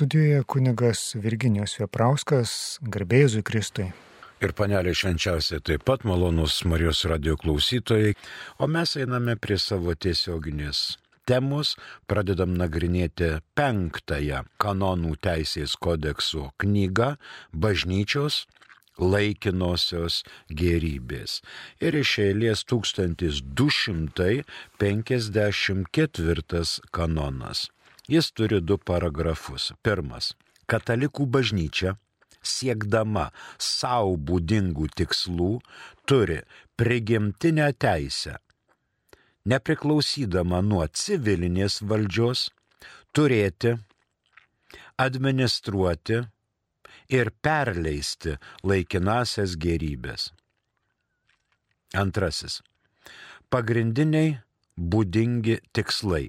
Studijoje kunigas Virginijos Vieprauskas, garbėjusui Kristui. Ir panelė švenčiausiai taip pat malonus Marijos radio klausytojai, o mes einame prie savo tiesioginės temos, pradedam nagrinėti penktąją kanonų teisės kodeksų knygą Bažnyčios laikinosios gerybės. Ir iš eilės 1254 kanonas. Jis turi du paragrafus. Pirmas. Katalikų bažnyčia siekdama savo būdingų tikslų turi prigimtinę teisę, nepriklausydama nuo civilinės valdžios, turėti, administruoti, ir perleisti laikinasias gerybės. Antrasis. Pagrindiniai būdingi tikslai.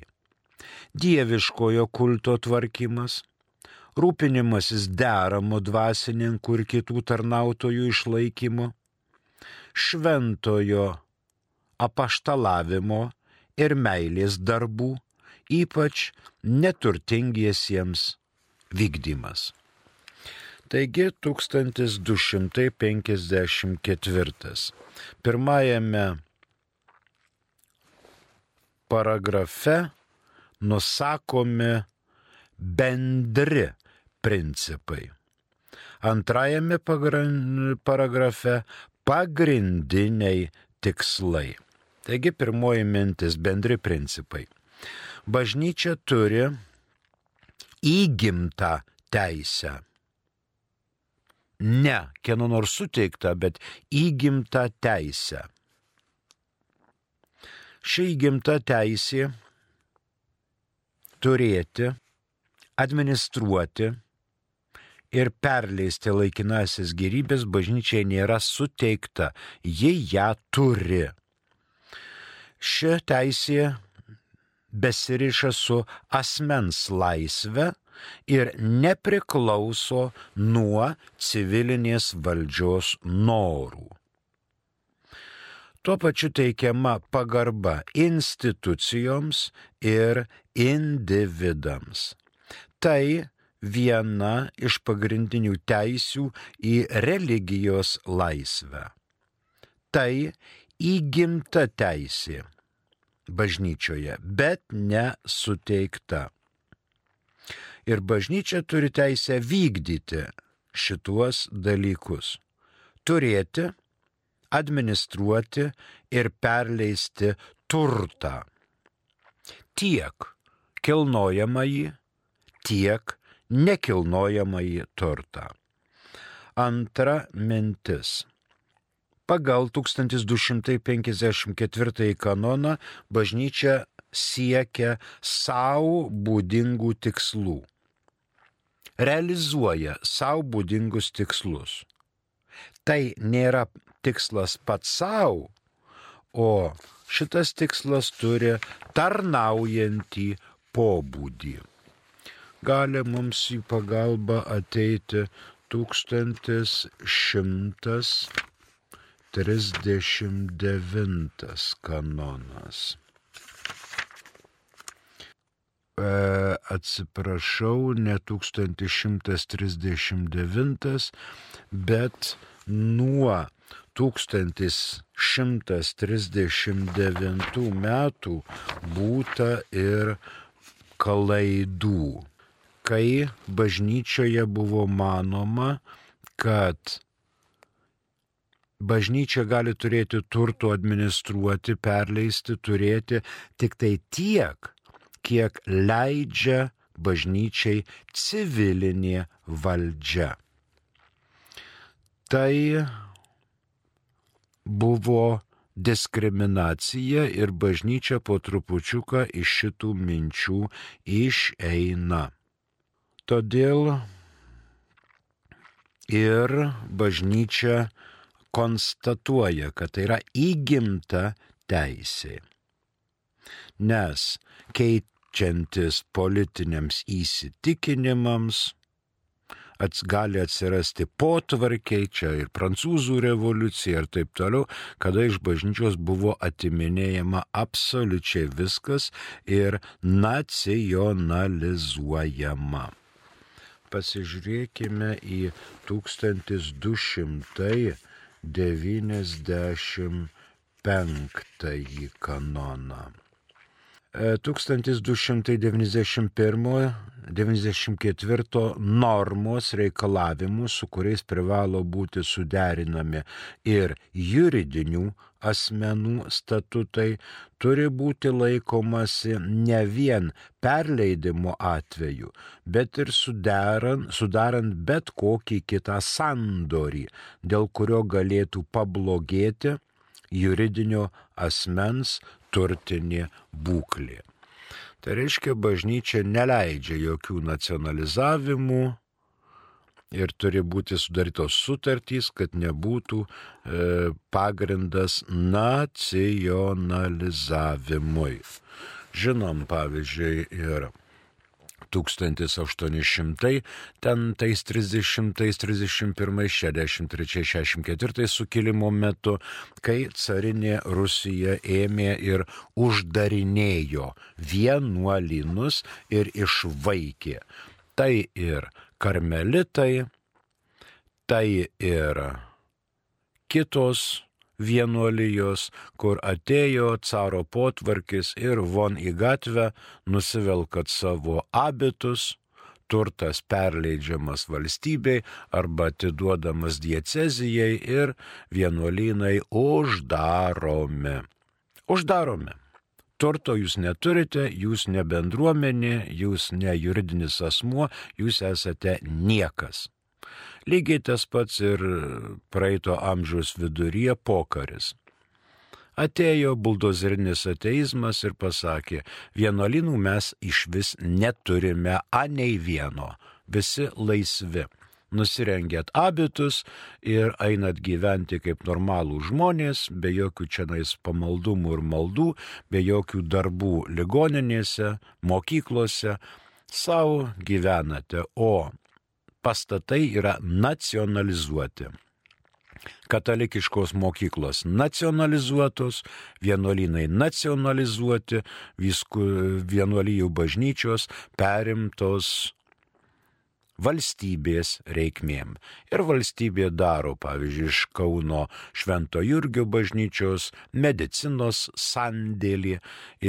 Dieviškojo kulto tvarkymas, rūpinimasis deramo dvasininkų ir kitų tarnautojų išlaikymo, šventojo apaštalavimo ir meilės darbų, ypač neturtingiesiems vykdymas. Taigi 1254. Pirmajame paragrafe nusakomi bendri principai. Antrajame paragrafe pagrindiniai tikslai. Taigi pirmoji mintis - bendri principai. Bažnyčia turi įgimtą teisę ne kieno nors suteikta, bet įgimta teisė. Ši įgimta teisė turėti, administruoti ir perleisti laikinasis gerybės bažnyčiai nėra suteikta, ji ją turi. Ši teisė besiriša su asmens laisve ir nepriklauso nuo civilinės valdžios norų. Tuo pačiu teikiama pagarba institucijoms ir individams. Tai viena iš pagrindinių teisių į religijos laisvę. Tai įgimta teisė bažnyčioje, bet nesuteikta ir bažnyčia turi teisę vykdyti šituos dalykus. Turėti, administruoti ir perleisti turtą. Tiek kilnojamąjį, tiek nekilnojamąjį turtą. Antra mintis. Pagal 1254 kanoną bažnyčia siekia savo būdingų tikslų realizuoja savo būdingus tikslus. Tai nėra tikslas pats savo, o šitas tikslas turi tarnaujantį pobūdį. Gali mums į pagalbą ateiti 1139 kanonas. E, atsiprašau, ne 1139, bet nuo 1139 metų būta ir klaidų, kai bažnyčioje buvo manoma, kad bažnyčia gali turėti turtų administruoti, perleisti, turėti tik tai tiek, kiek leidžia bažnyčiai civilinė valdžia. Tai buvo diskriminacija ir bažnyčia po trupučiuką iš šitų minčių išeina. Todėl ir bažnyčia konstatuoja, kad tai yra įgimta teisė. Nes keit, keičiantis politiniams įsitikinimams, ats, gali atsirasti potvarkiai, čia ir prancūzų revoliucija ir taip toliau, kada iš bažnyčios buvo atiminėjama absoliučiai viskas ir nacionalizuojama. pasižiūrėkime į 1295 kanoną. 1291-94 normos reikalavimų, su kuriais privalo būti suderinami ir juridinių asmenų statutai, turi būti laikomasi ne vien perleidimo atveju, bet ir sudarant, sudarant bet kokį kitą sandorį, dėl kurio galėtų pablogėti juridinio asmens turtinė būklė. Tai reiškia, bažnyčia neleidžia jokių nacionalizavimų ir turi būti sudarytos sutartys, kad nebūtų e, pagrindas nacionalizavimui. Žinom, pavyzdžiui, ir 1800, ten tais 30, 31, 63, 64 sukilimo metu, kai carinė Rusija ėmė ir uždarinėjo vienuolynus ir išvaikė. Tai ir karmelitai, tai ir kitos vienuolijos, kur atėjo caro potvarkis ir von į gatvę nusivelkat savo abitus, turtas perleidžiamas valstybei arba atiduodamas diecezijai ir vienuolynai uždaromi. Uždaromi. Turto jūs neturite, jūs ne bendruomenė, jūs ne juridinis asmuo, jūs esate niekas. Lygiai tas pats ir praeito amžiaus viduryje pokaris. Atėjo buldozerinis ateizmas ir pasakė, vienuolinų mes iš vis neturime, a nei vieno, visi laisvi. Nusirengėt abitus ir einat gyventi kaip normalų žmonės, be jokių čianais pamaldumų ir maldų, be jokių darbų ligoninėse, mokyklose, savo gyvenate, o pastatai yra nacionalizuoti. Katalikiškos mokyklos nacionalizuotos, vienuolynai nacionalizuoti, viskų vienuolyjų bažnyčios perimtos valstybės reikmėm. Ir valstybė daro, pavyzdžiui, iš Kauno Švento Jurgio bažnyčios medicinos sandėlį,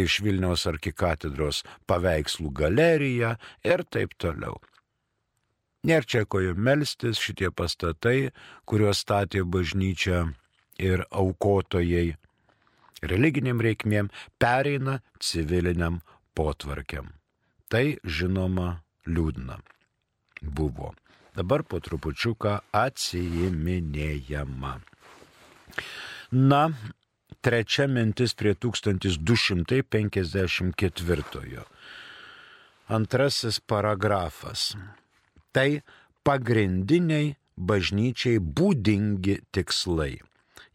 iš Vilniaus arkikatedros paveikslų galeriją ir taip toliau. Nėra čia ko jų melstis, šitie pastatai, kuriuos statė bažnyčia ir aukotojai religiniam reikmėm, pereina civiliniam potvarkiam. Tai žinoma liūdna buvo. Dabar po trupučiuką atsijiminėjama. Na, trečia mintis prie 1254. Antrasis paragrafas tai pagrindiniai bažnyčiai būdingi tikslai.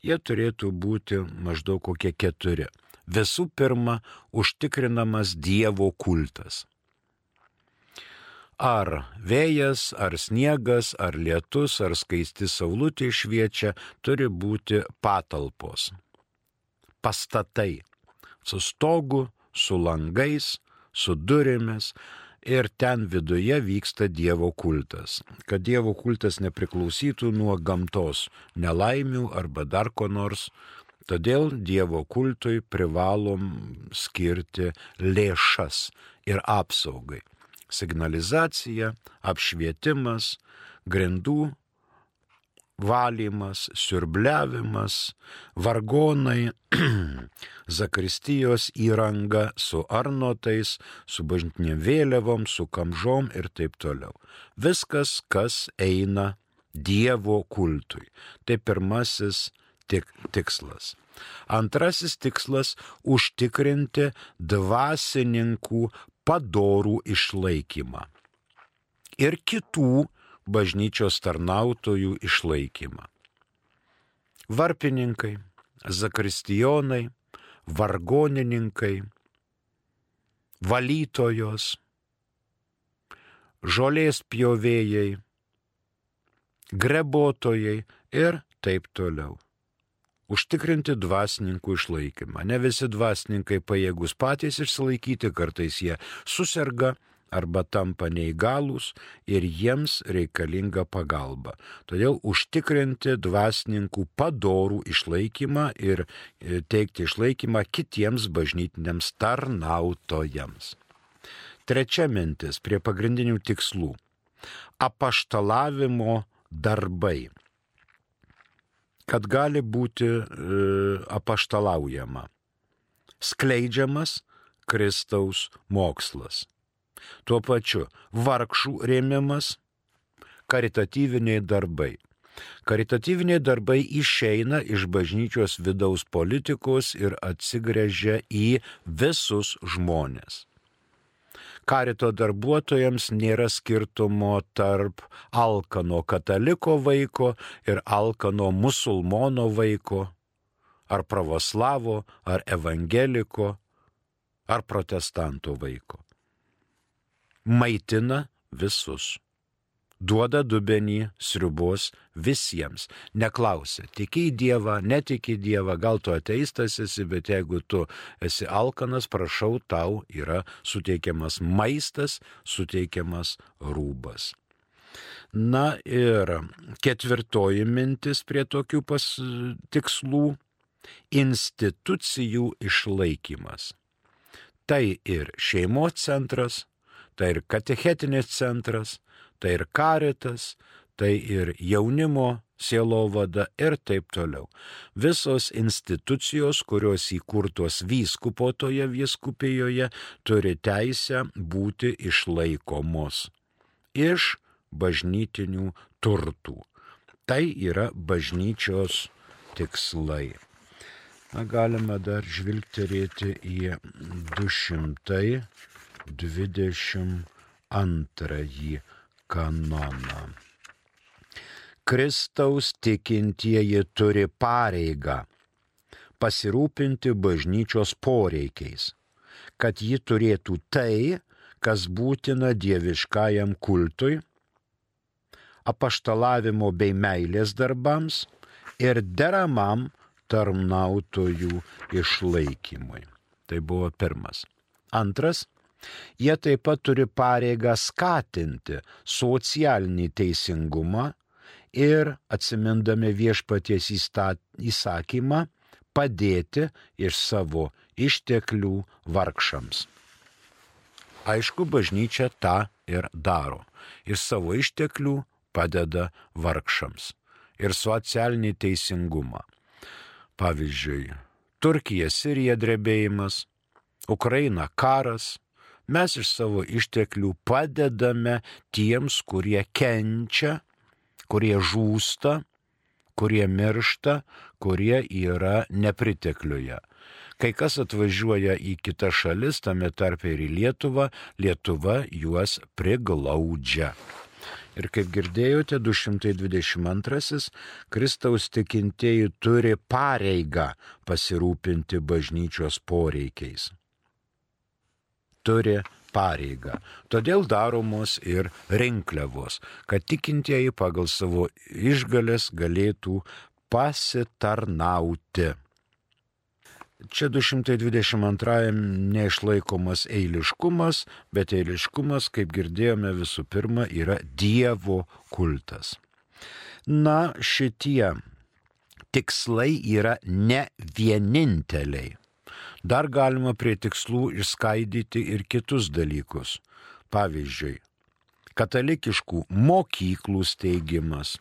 Jie turėtų būti maždaug kokie keturi. Visų pirma, užtikrinamas Dievo kultas. Ar vėjas, ar sniegas, ar lietus, ar skaisti saulutė šviečia, turi būti patalpos. Pastatai. Su stogu, su langais, su durimis, ir ten viduje vyksta Dievo kultas. Kad Dievo kultas nepriklausytų nuo gamtos nelaimių arba dar ko nors, todėl Dievo kultui privalom skirti lėšas ir apsaugai. Signalizacija, apšvietimas, grindų valymas, siurbliavimas, vargonai, zakristijos įranga su arnotais, su bažnytinėm vėliavom, su kamžom ir taip toliau. Viskas, kas eina Dievo kultui. Tai pirmasis tik, tikslas. Antrasis tikslas - užtikrinti dvasininkų padorų išlaikymą. Ir kitų bažnyčios tarnautojų išlaikymą. Varpininkai, zakristijonai, vargonininkai, valytojos, žolės pjovėjai, grebotojai ir taip toliau. Užtikrinti dvasininkų išlaikymą. Ne visi dvasininkai pajėgus patys išsilaikyti, kartais jie susirga, arba tampa neįgalūs ir jiems reikalinga pagalba. Todėl užtikrinti dvasininkų padorų išlaikymą ir e, teikti išlaikymą kitiems bažnytiniams tarnautojams. Trečia mintis prie pagrindinių tikslų - apaštalavimo darbai. Kad gali būti e, apaštalaujama. Skleidžiamas Kristaus mokslas Tuo pačiu vargšų rėmimas, karitatyviniai darbai. Karitatyviniai darbai išeina iš bažnyčios vidaus politikos ir atsigręžia į visus žmonės. Karito darbuotojams nėra skirtumo tarp alkano kataliko vaiko ir alkano musulmono vaiko, ar pravoslavo, ar evangeliko, ar protestanto vaiko maitina visus. Duoda dubenį sriubos visiems. Neklausia, tiki į Dievą, netiki į Dievą, gal tu ateistas esi, bet jeigu tu esi alkanas, prašau, tau yra suteikiamas maistas, suteikiamas rūbas. Na ir ketvirtoji mintis prie tokių pas, tikslų - institucijų išlaikymas. Tai ir šeimos centras, tai ir katechetinis centras, tai ir karitas, tai ir jaunimo sielovada ir taip toliau. Visos institucijos, kurios įkurtos vyskupo toje vyskupijoje, turi teisę būti išlaikomos iš bažnytinių turtų. Tai yra bažnyčios tikslai. Na, galime dar žvilgterėti į 200 22 kanoną. Kristaus tikintieji turi pareigą pasirūpinti bažnyčios poreikiais, kad ji turėtų tai, kas būtina dieviškajam kultui, apaštalavimo bei meilės darbams ir deramam tarnautojų išlaikymui. Tai buvo pirmas. Antras Jie taip pat turi pareigą skatinti socialinį teisingumą ir, atsimindami viešpaties įsakymą, padėti iš savo išteklių vargšams. Aišku, bažnyčia tą ir daro. Iš savo išteklių padeda vargšams. Ir socialinį teisingumą. Pavyzdžiui, Turkija, Sirija drebėjimas, Ukraina karas, mes iš savo išteklių padedame tiems, kurie kenčia, kurie žūsta, kurie miršta, kurie yra nepritekliuje. Kai kas atvažiuoja į kitas šalis, tame tarp ir į Lietuvą, Lietuva juos priglaudžia. Ir kaip girdėjote, 222 Kristaus tikintieji turi pareigą pasirūpinti bažnyčios poreikiais turi pareigą. Todėl daromos ir rinkliavos, kad tikintieji pagal savo išgalės galėtų pasitarnauti. Čia 222 neišlaikomas eiliškumas, bet eiliškumas, kaip girdėjome visų pirma, yra Dievo kultas. Na, šitie tikslai yra ne vieninteliai. Dar galima prie tikslų išskaidyti ir kitus dalykus. Pavyzdžiui, katalikiškų mokyklų steigimas.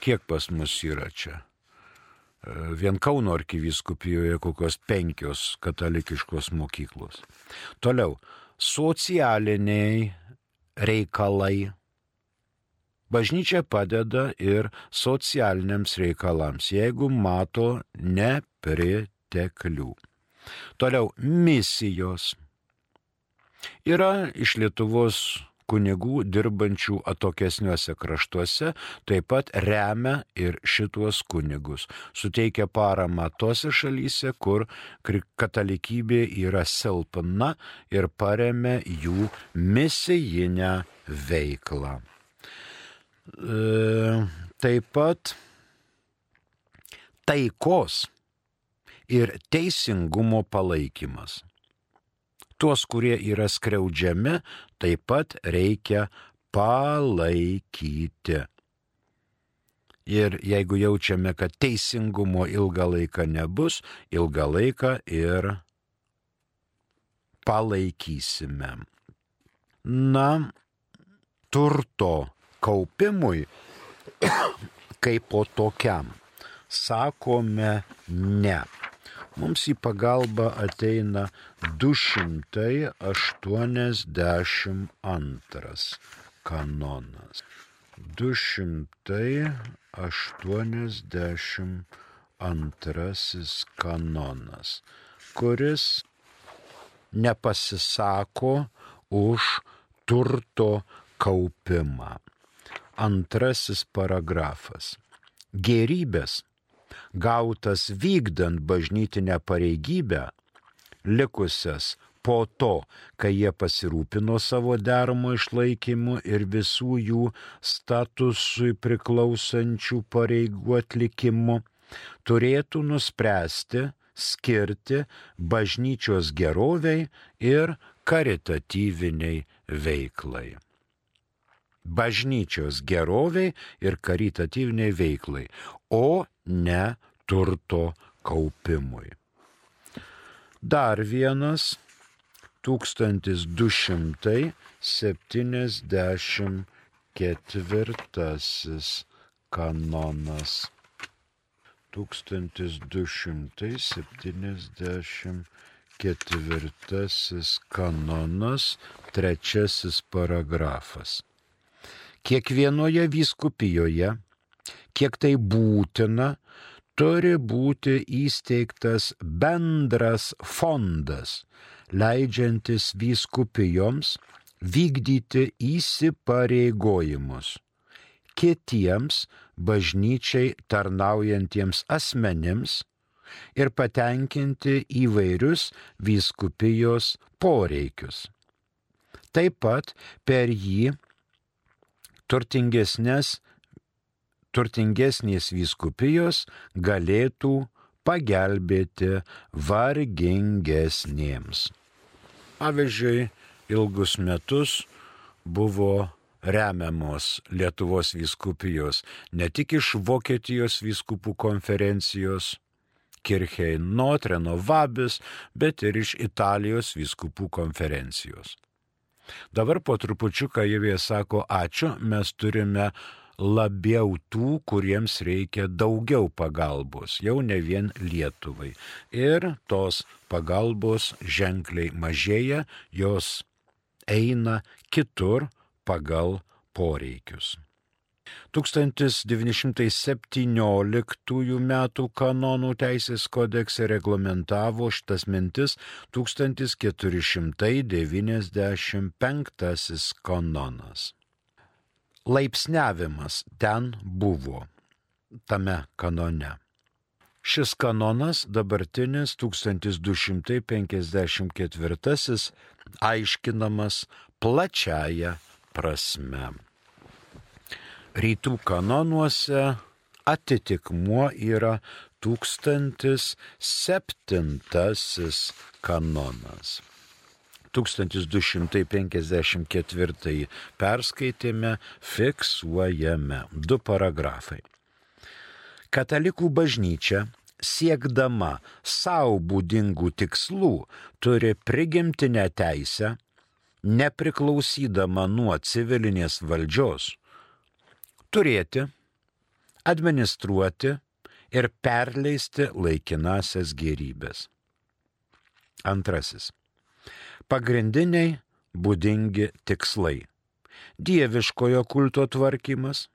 Kiek pas mus yra čia? E, vien Kauno arkiviskupijoje kokios penkios katalikiškos mokyklos. Toliau, socialiniai reikalai. Bažnyčia padeda ir socialiniams reikalams, jeigu mato nepriteklių. Toliau misijos. Yra iš Lietuvos kunigų dirbančių atokesniuose kraštuose, taip pat remia ir šituos kunigus. Suteikia paramą tose šalyse, kur katalikybė yra silpna ir paremia jų misijinę veiklą. E, taip pat taikos ir teisingumo palaikymas. Tuos, kurie yra skriaudžiami, taip pat reikia palaikyti. Ir jeigu jaučiame, kad teisingumo ilgą laiką nebus, ilgą laiką ir palaikysime. Na, turto kaupimui kaip po tokiam sakome ne. Mums į pagalbą ateina 282 kanonas. 282 kanonas, kuris nepasisako už turto kaupimą. Antrasis paragrafas. Gerybės, gautas vykdant bažnytinę pareigybę, likusias po to, kai jie pasirūpino savo deramo išlaikymu ir visų jų statusui priklausančių pareigų atlikimu, turėtų nuspręsti skirti bažnyčios geroviai ir karitatyviniai veiklai. Bažnyčios geroviai ir karitatyviniai veiklai, o ne turto kaupimui. Dar vienas 1274 kanonas. 1274 kanonas, trečiasis paragrafas. Kiekvienoje vyskupijoje, kiek tai būtina, turi būti įsteigtas bendras fondas, leidžiantis vyskupijoms vykdyti įsipareigojimus kitiems bažnyčiai tarnaujantiems asmenims ir patenkinti įvairius vyskupijos poreikius. Taip pat per jį turtingesnės, turtingesnės vyskupijos galėtų pagelbėti vargingesniems. Pavyzdžiui, ilgus metus buvo remiamos Lietuvos vyskupijos ne tik iš Vokietijos vyskupų konferencijos, Kirchei Notreno Vabis, bet ir iš Italijos vyskupų konferencijos. Dabar po trupučiuką jie sako, ačiū, mes turime labiau tų, kuriems reikia daugiau pagalbos, jau ne vien Lietuvai. Ir tos pagalbos ženkliai mažėja, jos eina kitur, pagal poreikius. 1917 m. kanonų teisės kodekse reglamentavo šitas mintis 1495 kanonas. Laipsniavimas ten buvo tame kanone. Šis kanonas dabartinis 1254 aiškinamas plačiaja prasme. Rytų kanonuose atitikmuo yra 1007 kanonas. 1254 perskaitėme, fiksuojame du paragrafai. Katalikų bažnyčia siekdama savo būdingų tikslų turi prigimtinę teisę nepriklausydama nuo civilinės valdžios, turėti, administruoti ir perleisti laikinasias gerybės. Antrasis. Pagrindiniai būdingi tikslai. Dieviškojo kulto tvarkymas,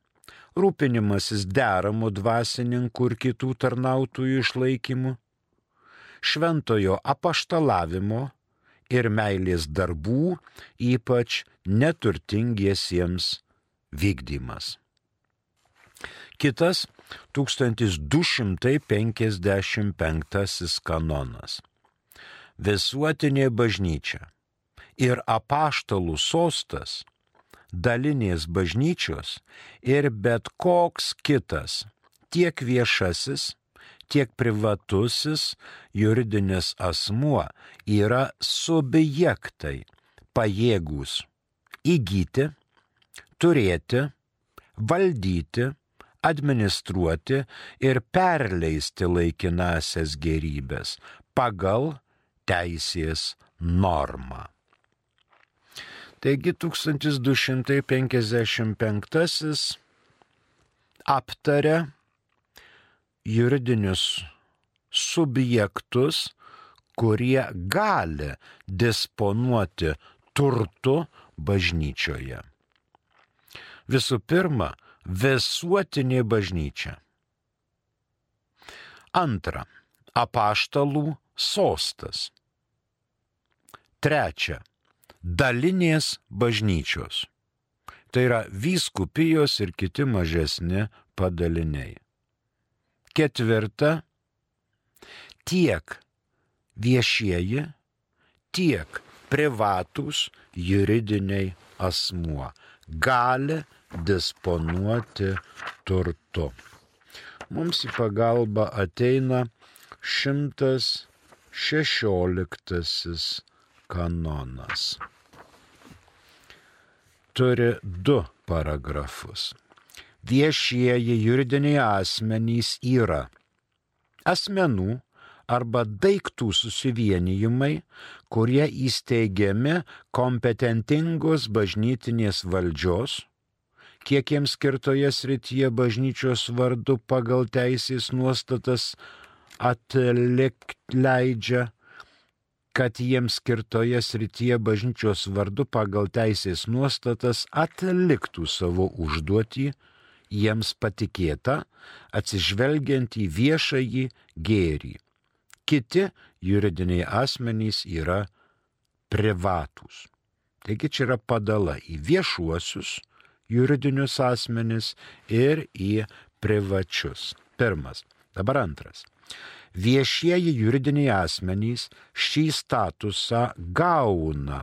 rūpinimasis deramų dvasininkų ir kitų tarnautojų išlaikymu, šventojo apaštalavimo ir meilės darbų, ypač neturtingiesiems vykdymas. Kitas 1255 kanonas. Visuotinė bažnyčia. Ir apaštalų sostas, dalinės bažnyčios ir bet koks kitas, tiek viešasis, tiek privatusis juridinis asmuo yra subjektai pajėgus įgyti, turėti, valdyti, administruoti ir perleisti laikinasias gerybės pagal teisės normą. Taigi 1255 aptaria juridinius subjektus, kurie gali disponuoti turtu bažnyčioje. Visų pirma, visuotinė bažnyčia. Antra, apaštalų sostas. Trečia, dalinės bažnyčios. Tai yra vyskupijos ir kiti mažesni padaliniai. Ketvirta, tiek viešieji, tiek privatūs juridiniai asmuo gali disponuoti turtu. Mums į pagalbą ateina 116 kanonas. Turi du paragrafus. Viešieji juridiniai asmenys yra asmenų arba daiktų susivienijimai, kurie įsteigiami kompetentingos bažnytinės valdžios, kiek jiems skirtoje srityje bažnyčios vardu pagal teisės nuostatas atleidžia, kad jiems skirtoje srityje bažnyčios vardu pagal teisės nuostatas atliktų savo užduotį jiems patikėta, atsižvelgiant į viešąjį gėrį. Kiti juridiniai asmenys yra privatūs. Taigi čia yra padala į viešuosius, juridinius asmenis ir į privačius. Pirmas. Dabar antras. Viešieji juridiniai asmenys šį statusą gauna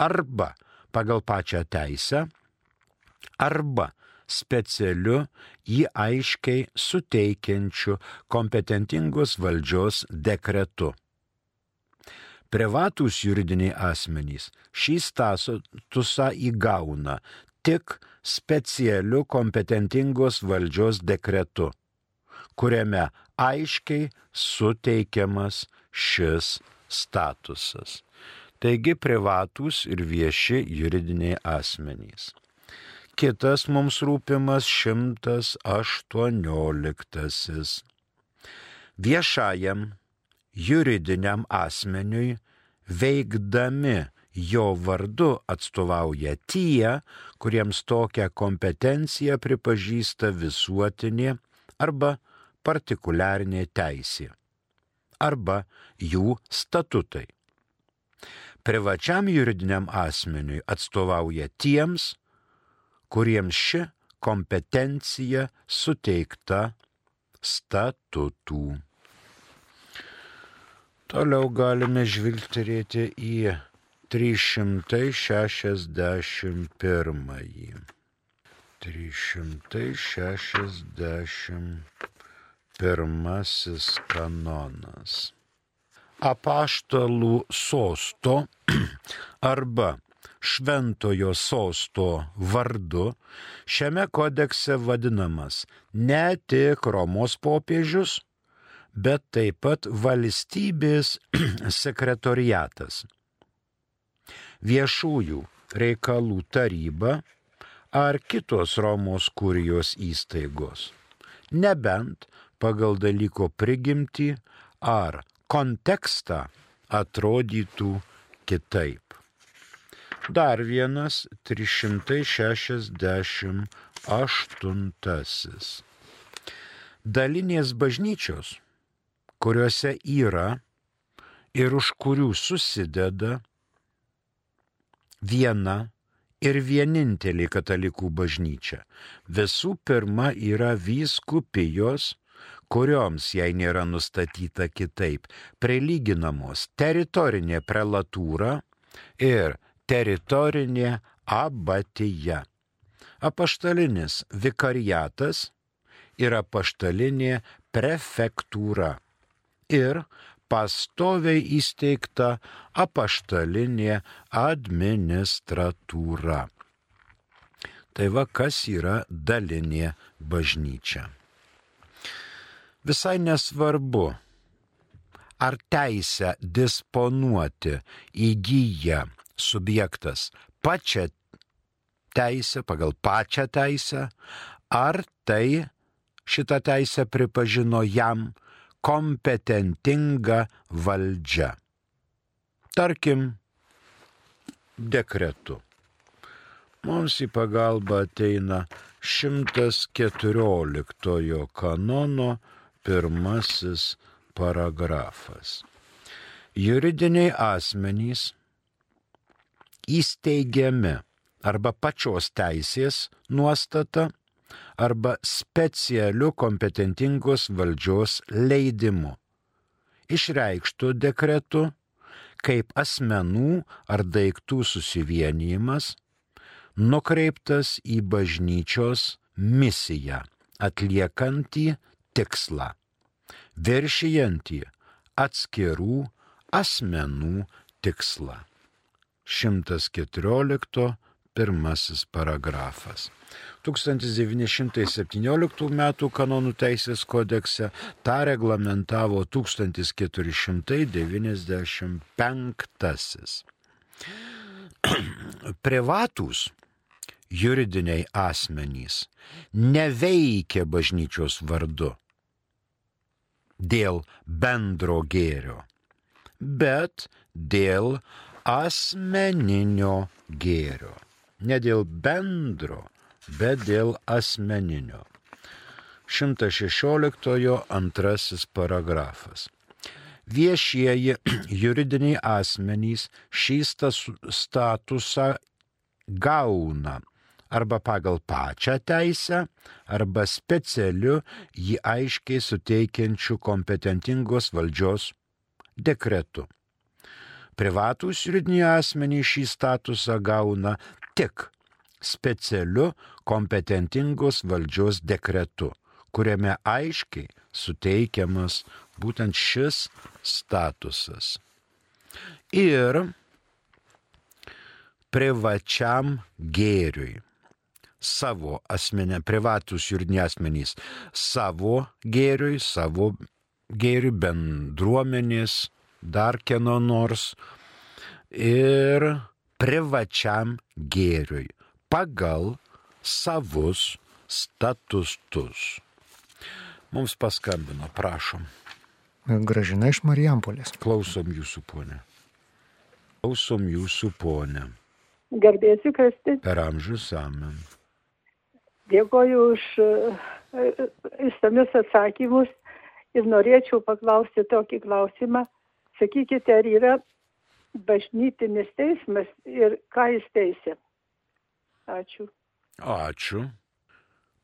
arba pagal pačią teisę, arba specialiu jį aiškiai suteikiančiu kompetentingos valdžios dekretu. Privatūs juridiniai asmenys šį statusą įgauna tik specialiu kompetentingos valdžios dekretu, kuriame aiškiai suteikiamas šis statusas. Taigi privatūs ir vieši juridiniai asmenys. Kitas mums rūpimas 118. Viešajam juridiniam asmeniui veikdami jo vardu atstovauja tie, kuriems tokią kompetenciją pripažįsta visuotinė arba partikuliarinė teisė arba jų statutai. Privačiam juridiniam asmeniui atstovauja tiems, kuriems ši kompetencija suteikta statutų. Toliau galime žvilgterėti į 361. 361 kanonas. Apaštalų sosto arba šventojo sosto vardu šiame kodekse vadinamas ne tik Romos popiežius, bet taip pat valstybės sekretoriatas viešųjų reikalų taryba ar kitos Romos kurijos įstaigos, nebent pagal dalyko prigimtį ar kontekstą atrodytų kitaip. Dar vienas 368. Dalinės bažnyčios, kuriuose yra ir už kurių susideda viena ir vienintelė katalikų bažnyčia. Visų pirma yra vyskupijos, kurioms, jei nėra nustatyta kitaip, prilyginamos teritorinė prelatūra ir teritorinė abatija. Apaštalinis vikariatas ir apaštalinė prefektūra ir pastoviai įsteigta apaštalinė administratūra. Tai va kas yra dalinė bažnyčia. Visai nesvarbu, ar teisę disponuoti įgyja subjektas pačią teisę, pagal pačią teisę, ar tai šitą teisę pripažino jam kompetentinga valdžia. Tarkim, dekretu. Mums į pagalbą ateina 114 kanono pirmasis paragrafas. Juridiniai asmenys įsteigiami arba pačios teisės nuostata, arba specialiu kompetentingos valdžios leidimu, išreikštų dekretu kaip asmenų ar daiktų susivienijimas, nukreiptas į bažnyčios misiją, atliekantį tikslą, viršijantį atskirų asmenų tikslą. 114 pirmasis paragrafas. 1917 m. kanonų teisės kodekse tą reglamentavo 1495. Privatūs juridiniai asmenys neveikia bažnyčios vardu dėl bendro gėrio, bet dėl asmeninio gėrio ne dėl bendro, bet dėl asmeninio. 116 antrasis paragrafas. Viešieji juridiniai asmenys šį statusą gauna arba pagal pačią teisę, arba specialiu jį aiškiai suteikiančiu kompetentingos valdžios dekretu. Privatūs juridiniai asmenys šį statusą gauna tik specialiu kompetentingos valdžios dekretu, kuriame aiškiai suteikiamas būtent šis statusas. Ir privačiam gėriui savo asmenė, privatus juridiniai asmenys savo gėriui, savo gėriui bendruomenės, dar kieno nors ir privačiam gėriui pagal savus statustus. Mums paskambino, prašom. Gražina iš Marijampolės. Klausom jūsų, ponė. Klausom jūsų, ponė. Garbėsiu Kristi. Per amžius amen. Dėkoju už įsamius atsakymus ir norėčiau paklausti tokį klausimą. Sakykite, ar yra bažnytinis teismas ir ką jis teisė. Ačiū. Ačiū.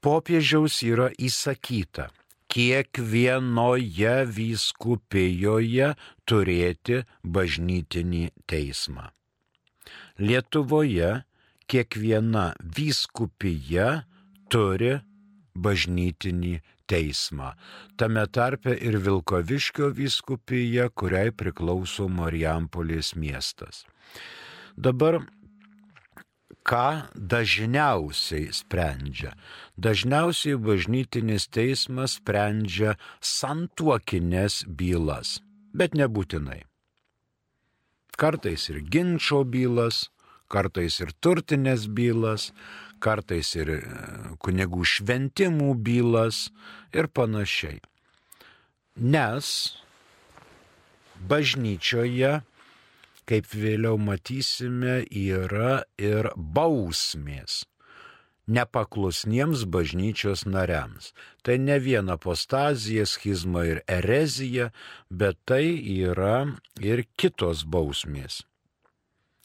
Popiežiaus yra įsakyta kiekvienoje vyskupijoje turėti bažnytinį teismą. Lietuvoje kiekviena vyskupija turi bažnytinį teismą. Tame tarpe ir Vilkoviškio vyskupija, kuriai priklauso Marijampolės miestas. Dabar ką dažniausiai sprendžia? Dažniausiai bažnytinis teismas sprendžia santuokinės bylas, bet nebūtinai. Kartais ir ginčio bylas, kartais ir turtinės bylas, kartais ir e, kunigų šventimų bylas ir panašiai. Nes bažnyčioje, kaip vėliau matysime, yra ir bausmės nepaklusniems bažnyčios nariams. Tai ne viena apostazija, schizma ir erezija, bet tai yra ir kitos bausmės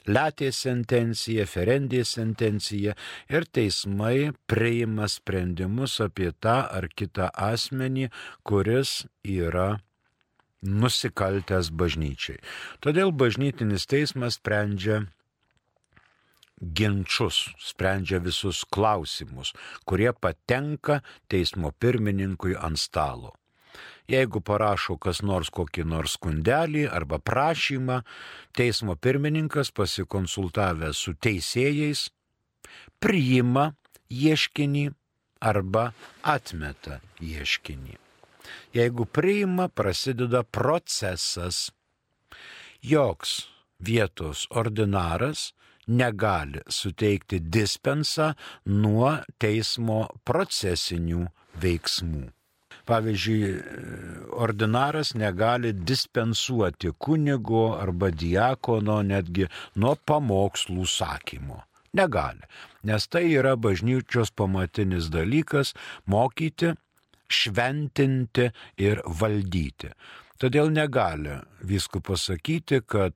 letės sentencija, ferendės sentencija ir teismai priima sprendimus apie tą ar kitą asmenį, kuris yra nusikaltęs bažnyčiai. Todėl bažnytinis teismas sprendžia ginčius, sprendžia visus klausimus, kurie patenka teismo pirmininkui ant stalo. Jeigu parašo kas nors kokį nors skundelį arba prašymą, teismo pirmininkas pasikonsultavęs su teisėjais priima ieškinį arba atmeta ieškinį. Jeigu priima, prasideda procesas. Joks vietos ordinaras negali suteikti dispensą nuo teismo procesinių veiksmų. Pavyzdžiui, ordinaras negali dispensuoti kunigo arba diakono netgi nuo pamokslų sakymo. Negali, nes tai yra bažnyčios pamatinis dalykas - mokyti, šventinti ir valdyti. Todėl negali visku pasakyti, kad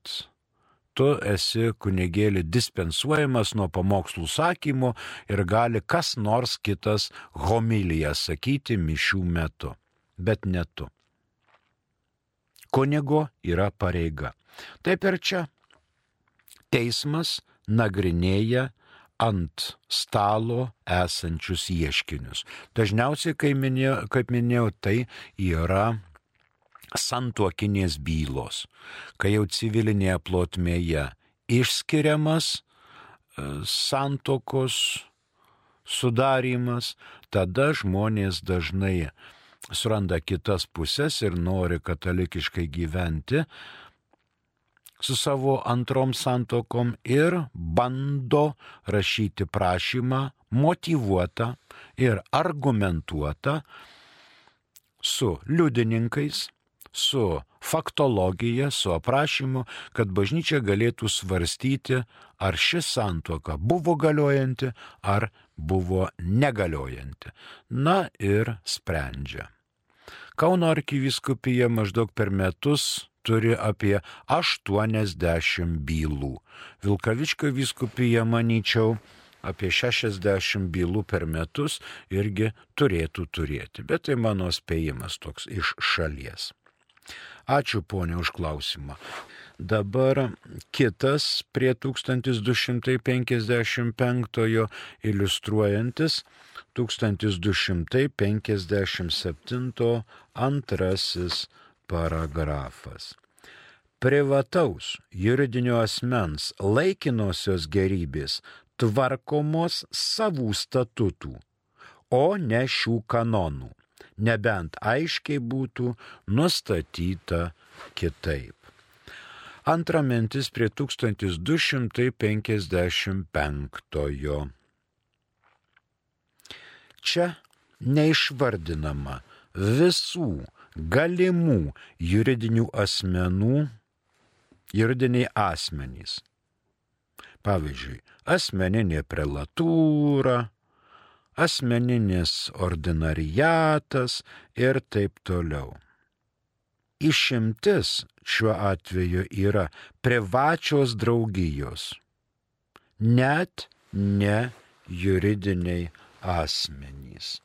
tu esi kunigėlį dispensuojamas nuo pamokslų sakymų ir gali kas nors kitas homiliją sakyti mišių metu, bet ne tu. Kunigo yra pareiga. Taip ir čia. Teismas nagrinėja ant stalo esančius ieškinius. Dažniausiai, kaip minėjau, kaip minėjau tai yra santuokinės bylos, kai jau civilinėje plotmėje išskiriamas e, santokos sudarimas, tada žmonės dažnai suranda kitas pusės ir nori katalikiškai gyventi su savo antrom santokom ir bando rašyti prašymą motivuotą ir argumentuotą su liudininkais, su faktologija, su aprašymu, kad bažnyčia galėtų svarstyti, ar ši santuoka buvo galiojanti, ar buvo negaliojanti. Na ir sprendžia. Kauno arkiviskupija maždaug per metus turi apie 80 bylų. Vilkavičko viskupija, manyčiau, apie 60 bylų per metus irgi turėtų turėti. Bet tai mano spėjimas toks iš šalies. Ačiū ponė už klausimą. Dabar kitas prie 1255 iliustruojantis 1257 antrasis paragrafas. Privataus juridinio asmens laikinosios gerybės tvarkomos savų statutų, o ne šių kanonų nebent aiškiai būtų nustatyta kitaip. Antra mintis prie 1255. Čia neišvardinama visų galimų juridinių asmenų, juridiniai asmenys. Pavyzdžiui, asmeninė prelatūra, asmeninis ordinariatas ir taip toliau. Išimtis šiuo atveju yra privačios draugijos, net ne juridiniai asmenys.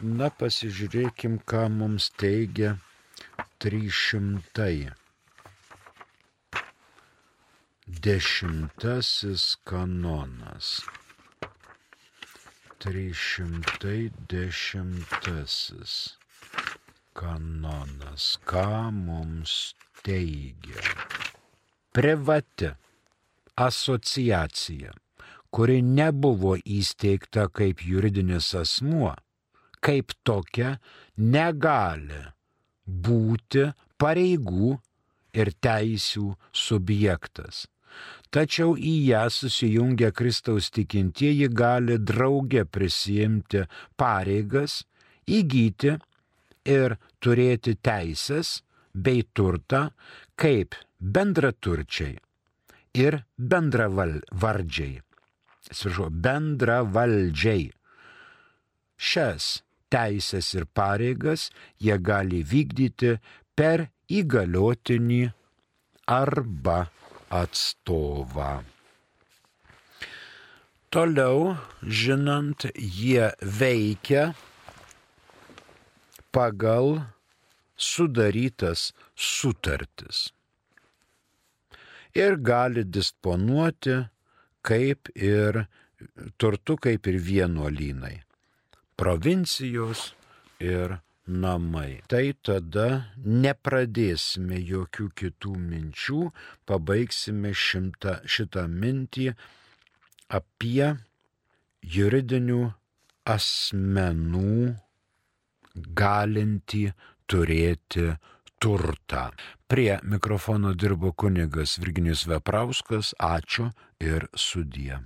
Na, pasižiūrėkim, ką mums teigia 300. Dešimtasis kanonas. 310 kanonas. Ką mums teigia? Privati asociacija, kuri nebuvo įsteigta kaip juridinis asmuo, kaip tokia negali būti pareigų ir teisių subjektas tačiau į ją susijungę Kristaus tikintieji gali drauge prisijimti pareigas, įgyti ir turėti teisės bei turtą kaip bendraturčiai ir bendravardžiai. Sviržu, bendravaldžiai. Šias teisės ir pareigas jie gali vykdyti per įgaliotinį arba atstovą. Toliau, žinant, jie veikia pagal sudarytas sutartis ir gali disponuoti kaip ir turtu, kaip ir vienuolynai, provincijos ir namai. Tai tada nepradėsime jokių kitų minčių, pabaigsime šimtą, šitą mintį apie juridinių asmenų galinti turėti turtą. Prie mikrofono dirbo kunigas Virginijus Veprauskas, ačiū ir sudie.